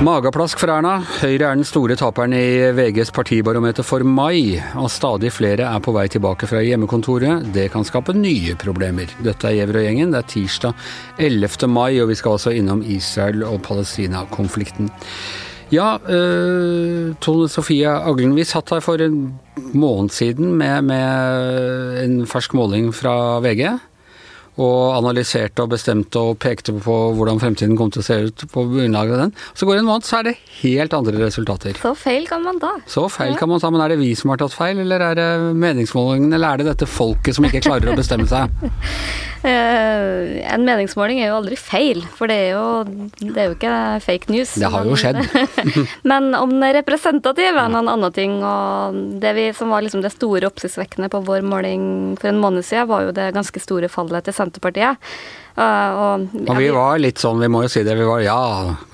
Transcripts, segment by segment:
Magaplask for Erna. Høyre er den store taperen i VGs partibarometer for mai, og stadig flere er på vei tilbake fra hjemmekontoret. Det kan skape nye problemer. Dette er Gjever og gjengen. Det er tirsdag 11. mai, og vi skal også innom Israel- og Palestina-konflikten. Ja, uh, Tone Sofie Aglen, vi satt her for en måned siden med, med en fersk måling fra VG og analyserte og bestemte og pekte på hvordan fremtiden kom til å se ut på grunnlag av den. Så går det en måned, så er det helt andre resultater. Så feil kan man ta. Så feil kan man ta, men er det vi som har tatt feil, eller er det meningsmålingen, eller er det dette folket som ikke klarer å bestemme seg? Uh, en meningsmåling er jo aldri feil, for det er jo, det er jo ikke fake news. Det har jo skjedd. men om den er representativ, er en annen ting. Og det vi, som var liksom det store oppsiktsvekkende på vår måling for en måned siden, var jo det ganske store fallet til Senterpartiet. Uh, og, ja, vi var litt sånn, vi må jo si det, vi var ja,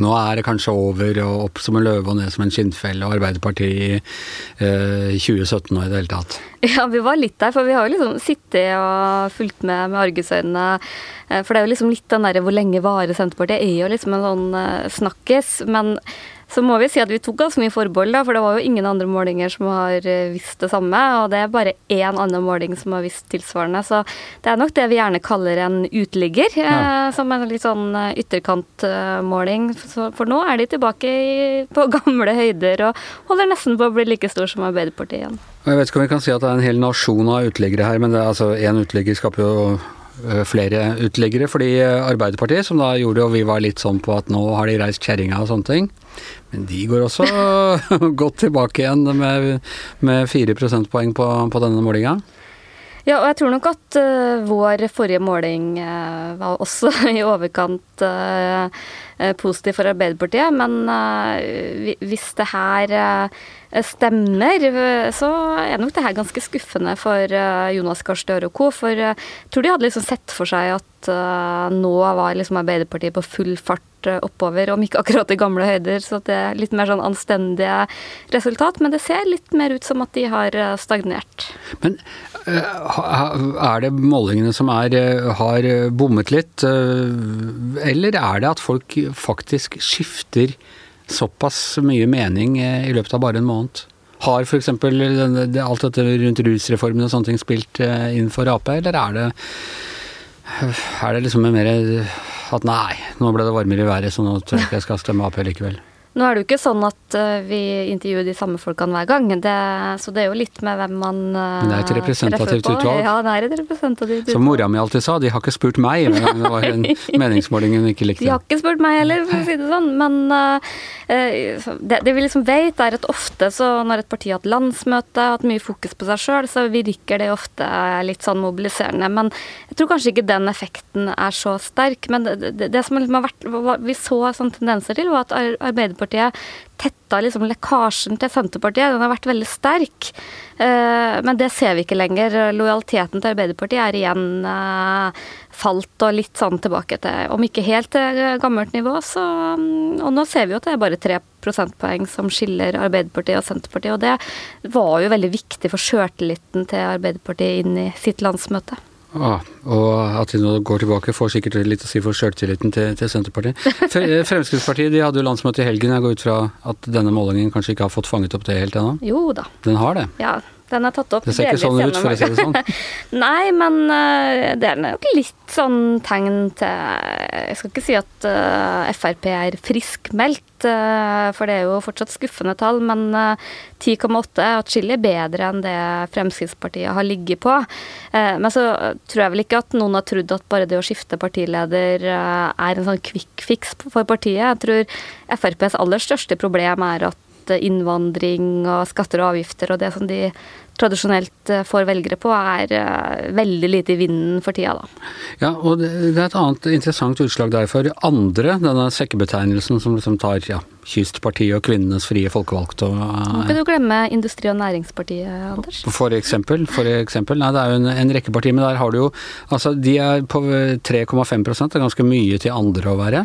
nå er det kanskje over, og opp som en løve og ned som en skinnfelle, og Arbeiderpartiet i uh, 2017 og i det hele tatt. Ja, vi var litt der, for vi har jo liksom sittet og fulgt med med argusøynene. Uh, for det er jo liksom litt den derre hvor lenge varer Senterpartiet, er jo liksom en sånn snakkis. Men så må vi si at vi tok ganske mye forbehold, da, for det var jo ingen andre målinger som har eh, visst det samme. Og det er bare én annen måling som har visst tilsvarende. Så det er nok det vi gjerne kaller en uteligger, eh, ja. eh, som en litt sånn eh, ytterkantmåling. For nå er de tilbake i, på gamle høyder og holder nesten på å bli like stor som Arbeiderpartiet igjen. Jeg vet ikke om vi kan si at det er en hel nasjon av uteliggere her, men det er altså én uteligger skaper jo flere uteliggere. Fordi eh, Arbeiderpartiet, som da gjorde og vi var litt sånn på at nå har de reist kjerringa og sånne ting, men de går også godt tilbake igjen med, med 4 prosentpoeng på, på denne målinga. Ja, og jeg tror nok at uh, vår forrige måling uh, var også i overkant uh, positiv for Arbeiderpartiet. Men hvis det her stemmer, så er nok det her ganske skuffende for Jonas Gahr Støre og co. For jeg tror de hadde liksom sett for seg at nå var liksom Arbeiderpartiet på full fart oppover, om ikke akkurat i gamle høyder, så det er litt mer sånn anstendige resultat. Men det ser litt mer ut som at de har stagnert. Men er det målingene som er, har bommet litt, eller er det at folk faktisk skifter såpass mye mening i løpet av bare en måned? Har f.eks. alt dette rundt rusreformen og sånne ting spilt inn for Ap, eller er det, er det liksom mer at nei, nå ble det varmere i været, så nå tror jeg ikke jeg skal stemme Ap likevel? Nå er det jo ikke sånn at uh, vi intervjuer de samme folkene hver gang, det, så det er jo litt med hvem man uh, Det er et representativt utvalg. Ja, det er et representativt utvalg. Som mora mi alltid sa, de har ikke spurt meg, men det var en meningsmåling hun ikke likte. De har ikke spurt meg heller, for å si det sånn, men uh, det, det, vi liksom vet, er at ofte så når et parti har hatt landsmøte, hatt mye fokus på seg sjøl, så virker det ofte litt sånn mobiliserende. Men jeg tror kanskje ikke den effekten er så sterk. Men det, det, det som liksom har vært, vi så sånne tendenser til, var at Arbeiderpartiet Senterpartiet tetta liksom lekkasjen til Senterpartiet. Den har vært veldig sterk. Eh, men det ser vi ikke lenger. Lojaliteten til Arbeiderpartiet er igjen eh, falt og litt sånn tilbake til Om ikke helt til gammelt nivå, så mm, Og nå ser vi jo at det er bare tre prosentpoeng som skiller Arbeiderpartiet og Senterpartiet. Og det var jo veldig viktig for sjøltilliten til Arbeiderpartiet inn i sitt landsmøte. Ah, og at de nå går tilbake, får sikkert litt å si for sjøltilliten til, til, Senterpartiet. Fremskrittspartiet de hadde jo landsmøte i helgen. Jeg går ut fra at denne målingen kanskje ikke har fått fanget opp det helt ennå? Jo da. Den har det? Ja, den er tatt opp Det ser ikke sånn ut, for å si det sånn. Nei, men uh, det er nok litt sånn tegn til Jeg skal ikke si at uh, Frp er friskmeldt, for det er jo fortsatt skuffende tall. Men 10,8 er atskillig bedre enn det Fremskrittspartiet har ligget på. men så tror jeg vel ikke at noen har trodd at bare det å skifte partileder er en sånn quick fix for partiet. Jeg tror FrPs aller største problem er at innvandring og skatter og avgifter og det som de tradisjonelt eh, får velgere på, er eh, veldig lite i vinden for tida, da. Ja, og det er et annet interessant utslag der for andre, denne sekkebetegnelsen som liksom tar ja, Kystpartiet og Kvinnenes frie folkevalgte og Nå kan du glemme Industri- og Næringspartiet, Anders? For eksempel. For eksempel. Nei, det er jo en, en rekke partier, men der har du jo Altså, de er på 3,5 det er ganske mye til andre å være.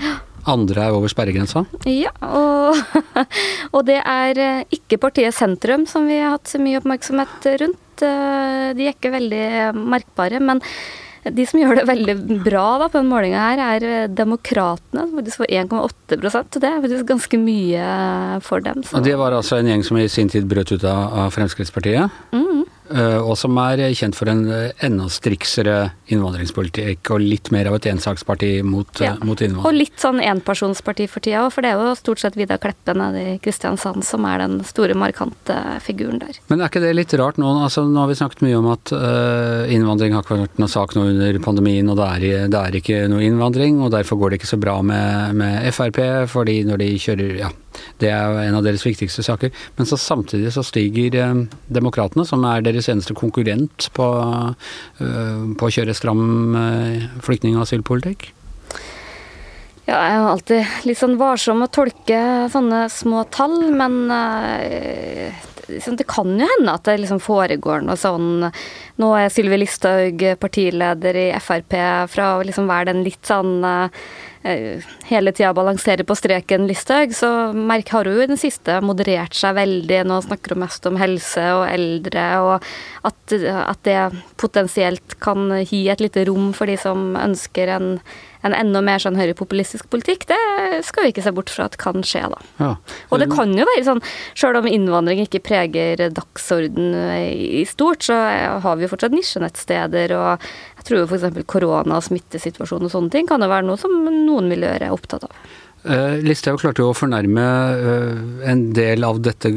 Andre er over sperregrensa? Ja, og, og, det er eh, ikke partiet Sentrum som vi har hatt så mye oppmerksomhet rundt. De er ikke veldig merkbare. men de som gjør det veldig bra da, på den målinga her, er Demokratene, som faktisk får 1,8% Det er faktisk ganske mye for dem. Så. Og Det var altså en gjeng som i sin tid brøt ut av Fremskrittspartiet? Mm. Eh, og som er kjent for en eh, enda striksere innvandringspolitikk og litt mer av et ensaksparti mot, eh, ja. mot innvandring. Og litt sånn enpersonsparti for tida òg, for det er jo stort sett Vidar Kleppe nede i Kristiansand som er den store, markante figuren der. Men er ikke det litt rart nå? Altså, nå har vi snakket mye om at uh, innvandring har ikke vært noe sak nå under pandemien, og det er, det er, ikke noe innvandring, og derfor går det ikke så bra med, med Frp, fordi når de kjører ja, det er en av deres viktigste saker. Men så samtidig så stiger eh, Demokratene, som er deres eneste konkurrent på, eh, på å kjøre stram eh, flyktning- og asylpolitikk. Ja, jeg er alltid litt sånn varsom å tolke sånne små tall, men uh, det kan jo hende at det liksom foregår noe sånn Nå er Sylvi Listhaug partileder i Frp fra å liksom være den litt sånn Eh, hele tida balanserer på streken Listhaug, så Merk har jo i den siste moderert seg veldig. Nå snakker hun mest om helse og eldre, og at, at det potensielt kan gi et lite rom for de som ønsker en en enda mer sånn høyrepopulistisk politikk, det skal vi ikke se bort fra at kan skje, da. Ja. Og det kan jo være sånn, sjøl om innvandring ikke preger dagsorden i stort, så har vi jo fortsatt nisjenettsteder, og jeg tror f.eks. korona og smittesituasjon og sånne ting kan jo være noe som noen miljøer er opptatt av. Uh, Listhaug klarte jo å fornærme uh, en del av dette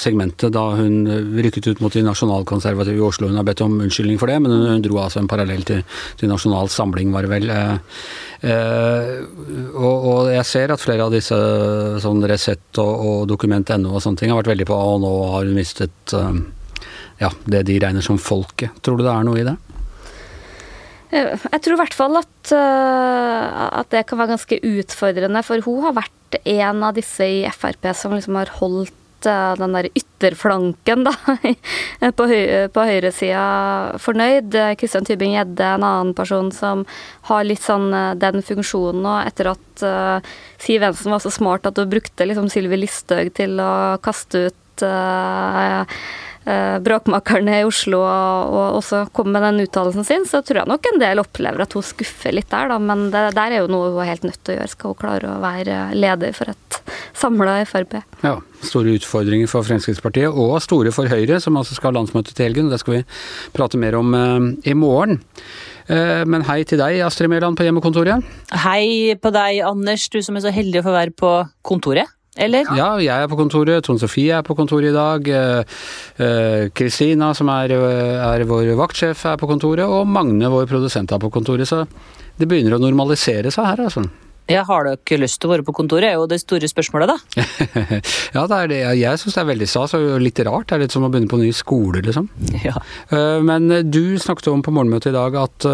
segmentet da hun rykket ut mot de nasjonalkonservative i Oslo. Hun har bedt om unnskyldning for det, men hun, hun dro altså en parallell til, til Nasjonal Samling, var det vel. Uh, og, og, jeg ser at flere av disse sånn Resett og, og Dokument.no og sånne ting har vært veldig på og nå har hun mistet ja, det de regner som folket. Tror du det er noe i det? Eh, jeg tror i hvert fall at, eh, at, det kan være ganske utfordrende, for hun har vært en av disse i Frp som liksom har holdt eh, den der ytterflanken da, på, høy, på høyresida fornøyd. Kristian Tybing-Gjedde, en annen person som har litt sånn den funksjonen. Og etter at uh, Siv Jensen var så smart at hun brukte liksom Sylvi Listhaug til å kaste ut uh, bråkmakerne i Oslo og også kom med den uttalelsen sin, så tror jeg nok en del opplever at hun skuffer litt der, da. Men det der er jo noe hun er helt nødt til å gjøre, skal hun klare å være leder for et samla Frp. Ja, store utfordringer for Fremskrittspartiet, og store for Høyre, som altså skal ha landsmøte til helgen. Det skal vi prate mer om eh, i morgen. Eh, men hei til deg, Astrid Mæland på hjemmekontoret. Hei på deg, Anders, du som er så heldig å få være på kontoret eller? Ja, jeg er på kontoret. Tone Sofie er på kontoret i dag. Kristina, eh, eh, som er, eh, er, vår vaktsjef, er på kontoret. Og Magne, vår produsent, er på kontoret. Så det begynner å normalisere seg her, altså. Ja, Har dere ikke lyst til å være på kontoret, er jo det store spørsmålet, da. ja, det er det. Jeg syns det er veldig stas og litt rart. Det er litt som å begynne på ny skole, liksom. Ja. Men du snakket om på morgenmøtet i dag at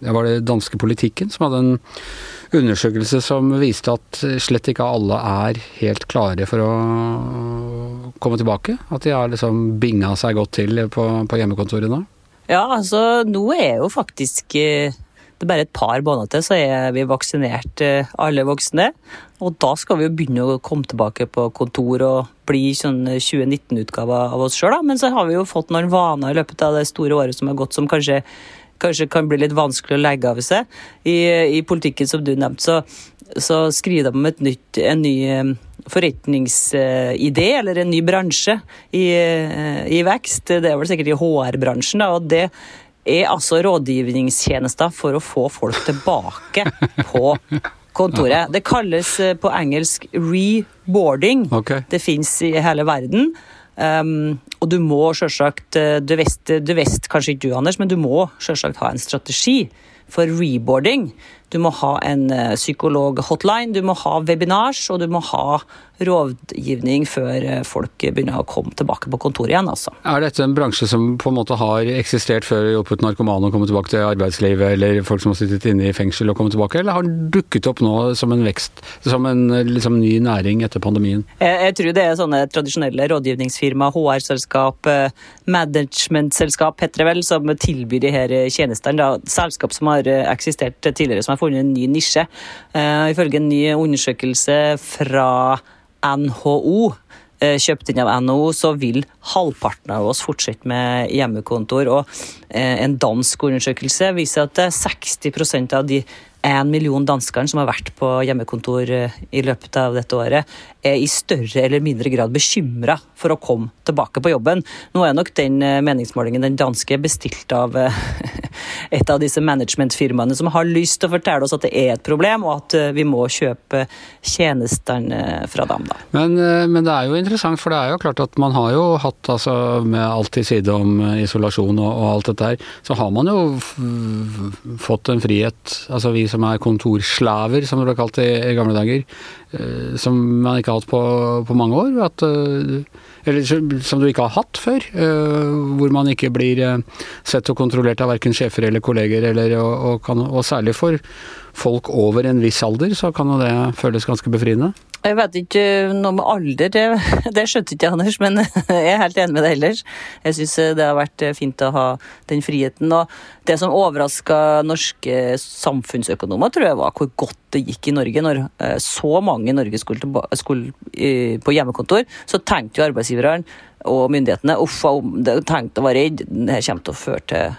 det var det danske politikken som hadde en undersøkelse som viste at slett ikke alle er helt klare for å komme tilbake? At de har liksom binga seg godt til på, på hjemmekontoret nå? Ja, altså nå er jo faktisk eh, det er bare et par måneder til, så er vi vaksinert eh, alle voksne. Og da skal vi jo begynne å komme tilbake på kontor og bli sånn 2019-utgave av oss sjøl. Men så har vi jo fått noen vaner i løpet av det store året som har gått, som kanskje kanskje kan bli litt vanskelig å legge av seg. I, i politikken, som du nevnte, så, så skriver de om et nytt, en ny eh, forretningsidé, eller en ny bransje i, eh, i vekst. Det er vel sikkert i HR-bransjen, og det er altså rådgivningstjenester for å få folk tilbake på kontoret. Det kalles eh, på engelsk reboarding. Okay. Det fins i hele verden. Um, og du må selvsagt eh, du du vet kanskje ikke du, Anders, men du må selvsagt ha en strategi for reboarding. Du må ha en eh, psykolog-hotline, du må ha webinars, og du må ha rådgivning før eh, folk begynner å komme tilbake på kontoret igjen. Altså. Er dette en bransje som på en måte har eksistert før hjulpet narkomane å komme tilbake til arbeidslivet, eller folk som har sittet inne i fengsel og kommet tilbake, eller har den dukket opp nå som en vekst, som en liksom, ny næring etter pandemien? Jeg, jeg, tror det er sånne tradisjonelle rådgivningsfirma, HR-selskap, eh, managementselskap heter det vel, som tilbyr de her tjenestene. Da. Selskap som har eksistert tidligere, som har funnet en ny nisje. Uh, ifølge en ny undersøkelse fra NHO eh, kjøpt inn av NHO, så vil halvparten av oss fortsette med hjemmekontor. Og eh, en dansk undersøkelse viser at 60% av de en million danskene som har vært på hjemmekontor i løpet av dette året, er i større eller mindre grad bekymra for å komme tilbake på jobben. Nå er nok den meningsmålingen den danske bestilt av et av disse managementfirmaene som har lyst til å fortelle oss at det er et problem, og at vi må kjøpe tjenestene fra dem. Da. Men, men det er jo interessant, for det er jo klart at man har jo hatt, altså med alt i side om isolasjon og, og alt dette her, så har man jo fått en frihet. Altså vi som er kontorslaver, som det ble kalt i, i gamle dager, som man ikke har hatt på, på mange år. At, eller som du ikke har hatt før. Hvor man ikke blir sett og kontrollert av verken sjefer eller kolleger, eller, og, og, kan, og særlig for folk over en viss alder, så kan jo det føles ganske befriende. Jeg vet ikke noe med alder, det, det skjønte ikke Anders, men jeg er helt enig med deg ellers. Jeg syns det har vært fint å ha den friheten. Og det som overraska norske samfunnsøkonomer, tror jeg var hvor godt det gikk i Norge. Når så mange i Norge skulle, skulle på hjemmekontor, så tenkte jo arbeidsgiverne og myndighetene uff, tenkte å være redd, det kommer til å føre til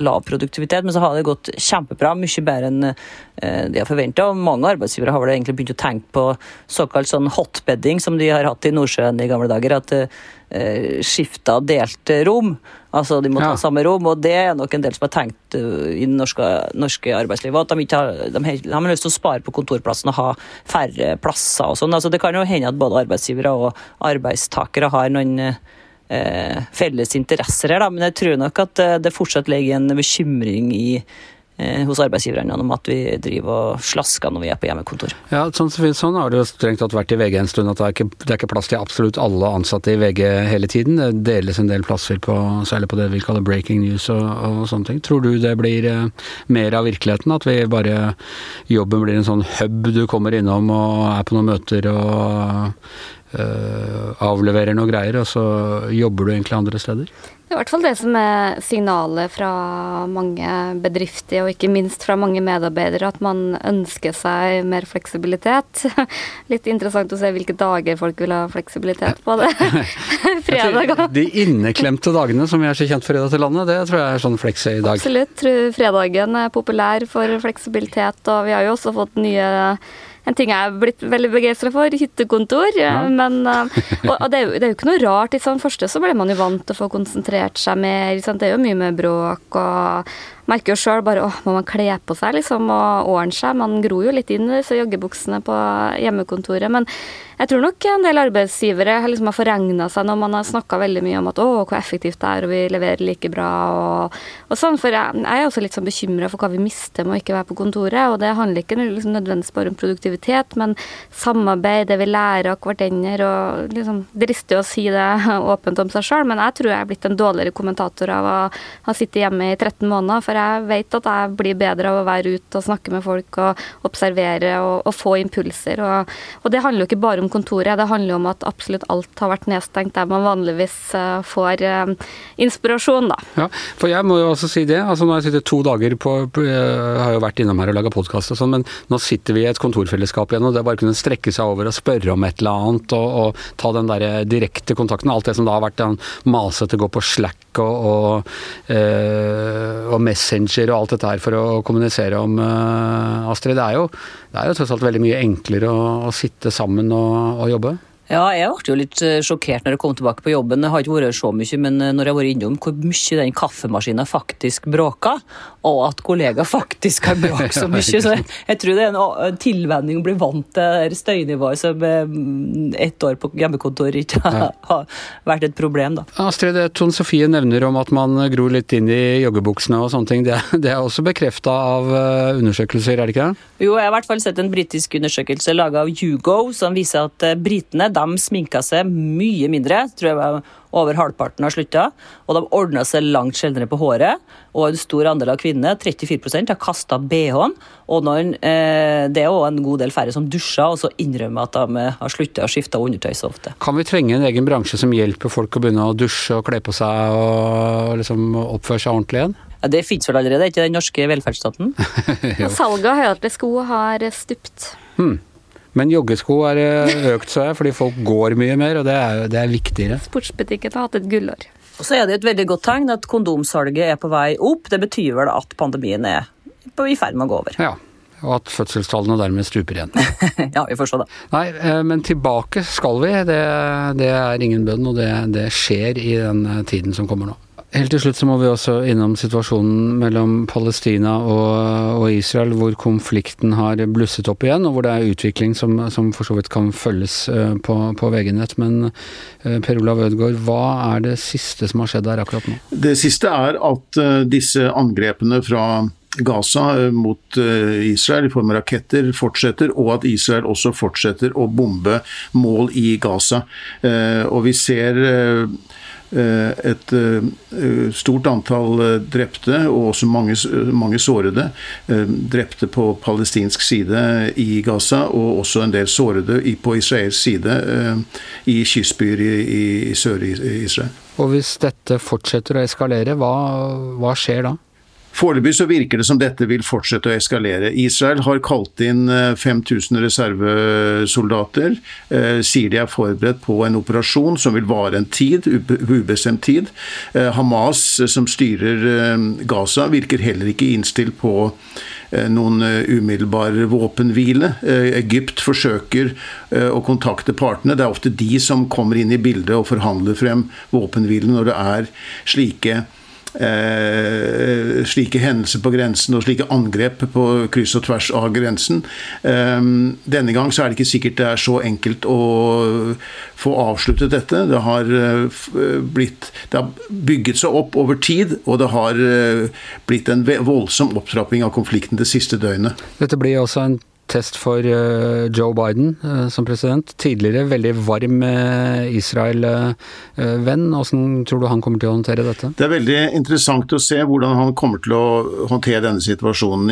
lav produktivitet, men så har det gått kjempebra. Mye bedre enn de har forventa. Mange arbeidsgivere har vel egentlig begynt å tenke på såkalt sånn hotbedding, som de har hatt i Nordsjøen i gamle dager. At uh, skifta delte rom. Altså de må ta ja. samme rom, og det er nok en del som har tenkt i det norske, norske arbeidslivet. At de, ikke har, de, har, de har lyst til å spare på kontorplassen og ha færre plasser og sånn. Altså, det kan jo hende at både arbeidsgivere og arbeidstakere har noen eh, felles interesser her, da. Men jeg tror nok at det fortsatt ligger en bekymring i eh, hos arbeidsgiverne om at vi driver og slasker når vi er på hjemmekontor. Ja, sånn, sånn har det jo strengt tatt vært i VG en stund, at det er, ikke, det er ikke plass til absolutt alle ansatte i VG hele tiden. Det deles en del plasser på, særlig på det vi kaller breaking news og, og sånne ting. Tror du det blir eh, mer av virkeligheten? At vi bare jobben blir en sånn hub du kommer innom og er på noen møter og avleverer noe greier, og så jobber du egentlig andre steder? Det er i hvert fall det som er signalet fra mange bedrifter, og ikke minst fra mange medarbeidere, at man ønsker seg mer fleksibilitet. Litt interessant å se hvilke dager folk vil ha fleksibilitet på. det. Fredag. De inneklemte dagene som vi er så kjent for i dette landet, det tror jeg er sånn fleksi i dag. Absolutt. Tror Fredagen er populær for fleksibilitet, og vi har jo også fått nye en ting jeg er blitt veldig begeistra for, hyttekontor. Ja. Men, og, og det, er jo, det, er jo, ikke noe rart. I sånn første så ble man jo vant til å få konsentrert seg mer. Det er jo mye med bråk og merker jo sjøl bare åh, må man kle på seg liksom og ordne seg. Man gror jo litt inn i disse joggebuksene på hjemmekontoret. Men jeg tror nok en del arbeidsgivere liksom har forregna seg når man har snakka veldig mye om at å, hvor effektivt det er, og vi leverer like bra og, og sånn. For jeg, jeg, er også litt sånn bekymra for hva vi mister med å ikke være på kontoret. Og det handler ikke liksom nødvendigvis bare om produktivitet, men samarbeid, det vi lærer av hverandre. Og liksom drister å si det åpent om seg sjøl, men jeg tror jeg er blitt en dårligere kommentator av å ha sittet hjemme i 13 måneder. For jeg vet at jeg blir bedre av å være ute og snakke med folk og observere og, og få impulser. Og, og, det handler jo ikke bare om kontoret, det handler jo om at absolutt alt har vært nedstengt der man vanligvis uh, får uh, inspirasjon, da. Ja, for jeg må jo også si det. altså Nå har jeg sittet to dager på, Jeg har jo vært innom her og laga podkast og sånn, men nå sitter vi i et kontorfellesskap igjen, og det bare kunne strekke seg over og spørre om et eller annet og, og ta den der direkte kontakten. Alt det som da har vært den masete, gå på Slack og, og, uh, og Messenger Messenger og alt dette her for å kommunisere om, uh, Astrid. Det er, jo, det er jo tross alt veldig mye enklere å, å sitte sammen og, og jobbe. Ja, jeg ble jo litt eh, sjokkert når jeg kom tilbake på jobben. Jeg har ikke vært så mye, men eh, når jeg har vært innom hvor mye den kaffemaskinen faktisk bråker, og at kollegaer faktisk har bråkt så mye. Så jeg, jeg, tror det er en tilvenning å bli vant til støynivået som ett år på hjemmekontor ikke har, har vært et problem. da. Astrid, Tone Sofie nevner om at man gror litt inn i joggebuksene og sånne ting. Det, det er også bekrefta av undersøkelser, er det ikke det? Jo, jeg har i hvert fall sett en britisk undersøkelse laga av Hugo som viser at britene de sminka seg mye mindre. tror jeg over halvparten har slutta. Og de ordna seg langt sjeldnere på håret. Og en stor andel av kvinner, 34% har kasta bh-en. Og når, eh, det er òg en god del færre som dusjer, og så innrømmer at de eh, har slutta å skifte undertøy så ofte. Kan vi trenge en egen bransje som hjelper folk å begynne å dusje og kle på seg og liksom oppføre seg ordentlig igjen? Ja, det fins vel allerede, ikke den norske velferdsstaten? Salget av høyhælte sko har stupt. Hmm. Men joggesko er eh, økt, så jeg, fordi folk går mye mer, og det er, det er viktigere. Sportsbutikken har hatt et gullår. Og så er det et veldig godt tegn at kondomsalget er på vei opp. Det betyr vel at pandemien er i ferd med å gå over. Ja, og at fødselstallene dermed stuper igjen. ja, vi får se, det. Nei, eh, men tilbake skal vi. Det, det er ingen bønn, og det, det skjer i den tiden som kommer nå. Helt til slutt så må vi også innom situasjonen mellom Palestina og, og, Israel, hvor konflikten har blusset opp igjen, og hvor det er utvikling som, som for så vidt kan følges uh, på, på VG-nett. Men uh, Per Olav Ødegaard, hva er det siste som har skjedd der akkurat nå? Det siste er at uh, disse angrepene fra Gaza mot Israel i form av raketter fortsetter, og at Israel også fortsetter å bombe mål i Gaza. Og vi ser Eh, et eh, stort antall eh, drepte og også mange, mange sårede. Drepte på palestinsk side i Gaza, og også en del sårede på israelsk side i kystbyer i, i Sør-Israel. Og Hvis dette fortsetter å eskalere, hva, hva skjer da? Foreløpig så virker det som dette vil fortsette å eskalere. Israel har kalt inn 5000 eh, reservesoldater. Eh, sier de er forberedt på en operasjon som vil vare en tid, ubestemt tid. Eh, Hamas, som styrer Gaza, virker heller ikke innstilt på noen umiddelbar våpenhvile. Egypt forsøker å kontakte partene. Det er ofte de som kommer inn i bildet og forhandler frem våpenhvile når det er slike eh, slike hendelser på grensen og slike angrep på kryss og tvers av grensen. Eh, denne gang så er det ikke sikkert det er så enkelt å få avsluttet dette. Det har, eh, blitt, det har bygget seg opp over tid, og det har eh, blitt en voldsom opptrapping av konflikten det siste døgnet. Dette blir også en test for eh, Joe Biden eh, som president. Tidligere veldig varm eh, Israel-venn. Hvordan tror du han kommer til å håndtere dette? Det er veldig interessant å se hvordan han kommer til å håndtere denne situasjonen.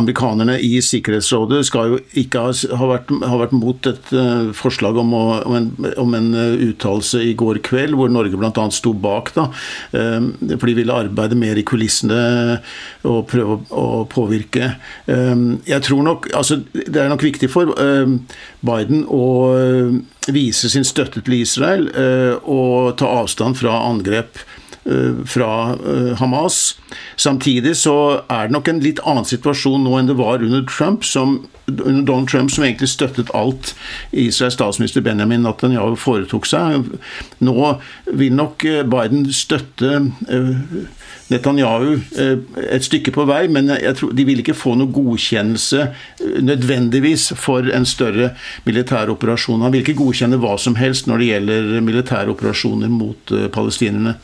Amerikanerne i Sikkerhetsrådet skal jo ikke ha, vært, ha vært mot et forslag om, å, om en, om en uttalelse i går kveld, hvor Norge bl.a. sto bak. da, For de ville arbeide mer i kulissene og prøve å påvirke. Jeg jeg tror nok, altså, Det er nok viktig for uh, Biden å uh, vise sin støtte til Israel uh, og ta avstand fra angrep fra Hamas. Samtidig så er det nok en litt annen situasjon nå enn det var under Trump, som, under Donald Trump, som egentlig støttet alt Israels statsminister Benjamin Netanyahu foretok seg. Nå vil nok Biden støtte Netanyahu eh, et stykke på vei, men jeg tror de vil ikke få noe godkjennelse eh, nødvendigvis for en større militær operasjon. Han vil ikke godkjenne hva som helst når det gjelder militære operasjoner mot eh, palestinerne,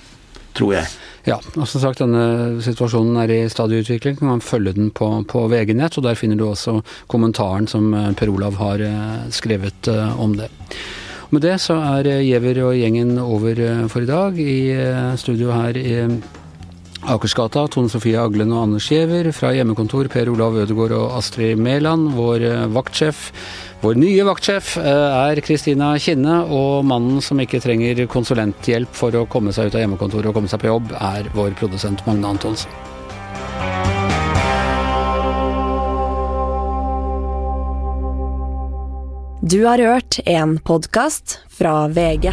tror jeg. Ja, og som sagt denne situasjonen er i stadig utvikling. Man følger den på, på VG-nett, og der finner du også kommentaren som Per Olav har skrevet om det. Med det så er Giæver og gjengen over for i dag. I studio her i Akersgata, Tone Sofie Aglen og Anders Giæver. Fra hjemmekontor Per Olav Ødegaard og Astrid Mæland. Vår eh, vaktsjef, vår nye vaktsjef, eh, er Kristina Kinne. Og mannen som ikke trenger konsulenthjelp for å komme seg ut av hjemmekontoret og komme seg på jobb, er vår produsent Magne Antonsen. Du har hørt en podkast fra VG.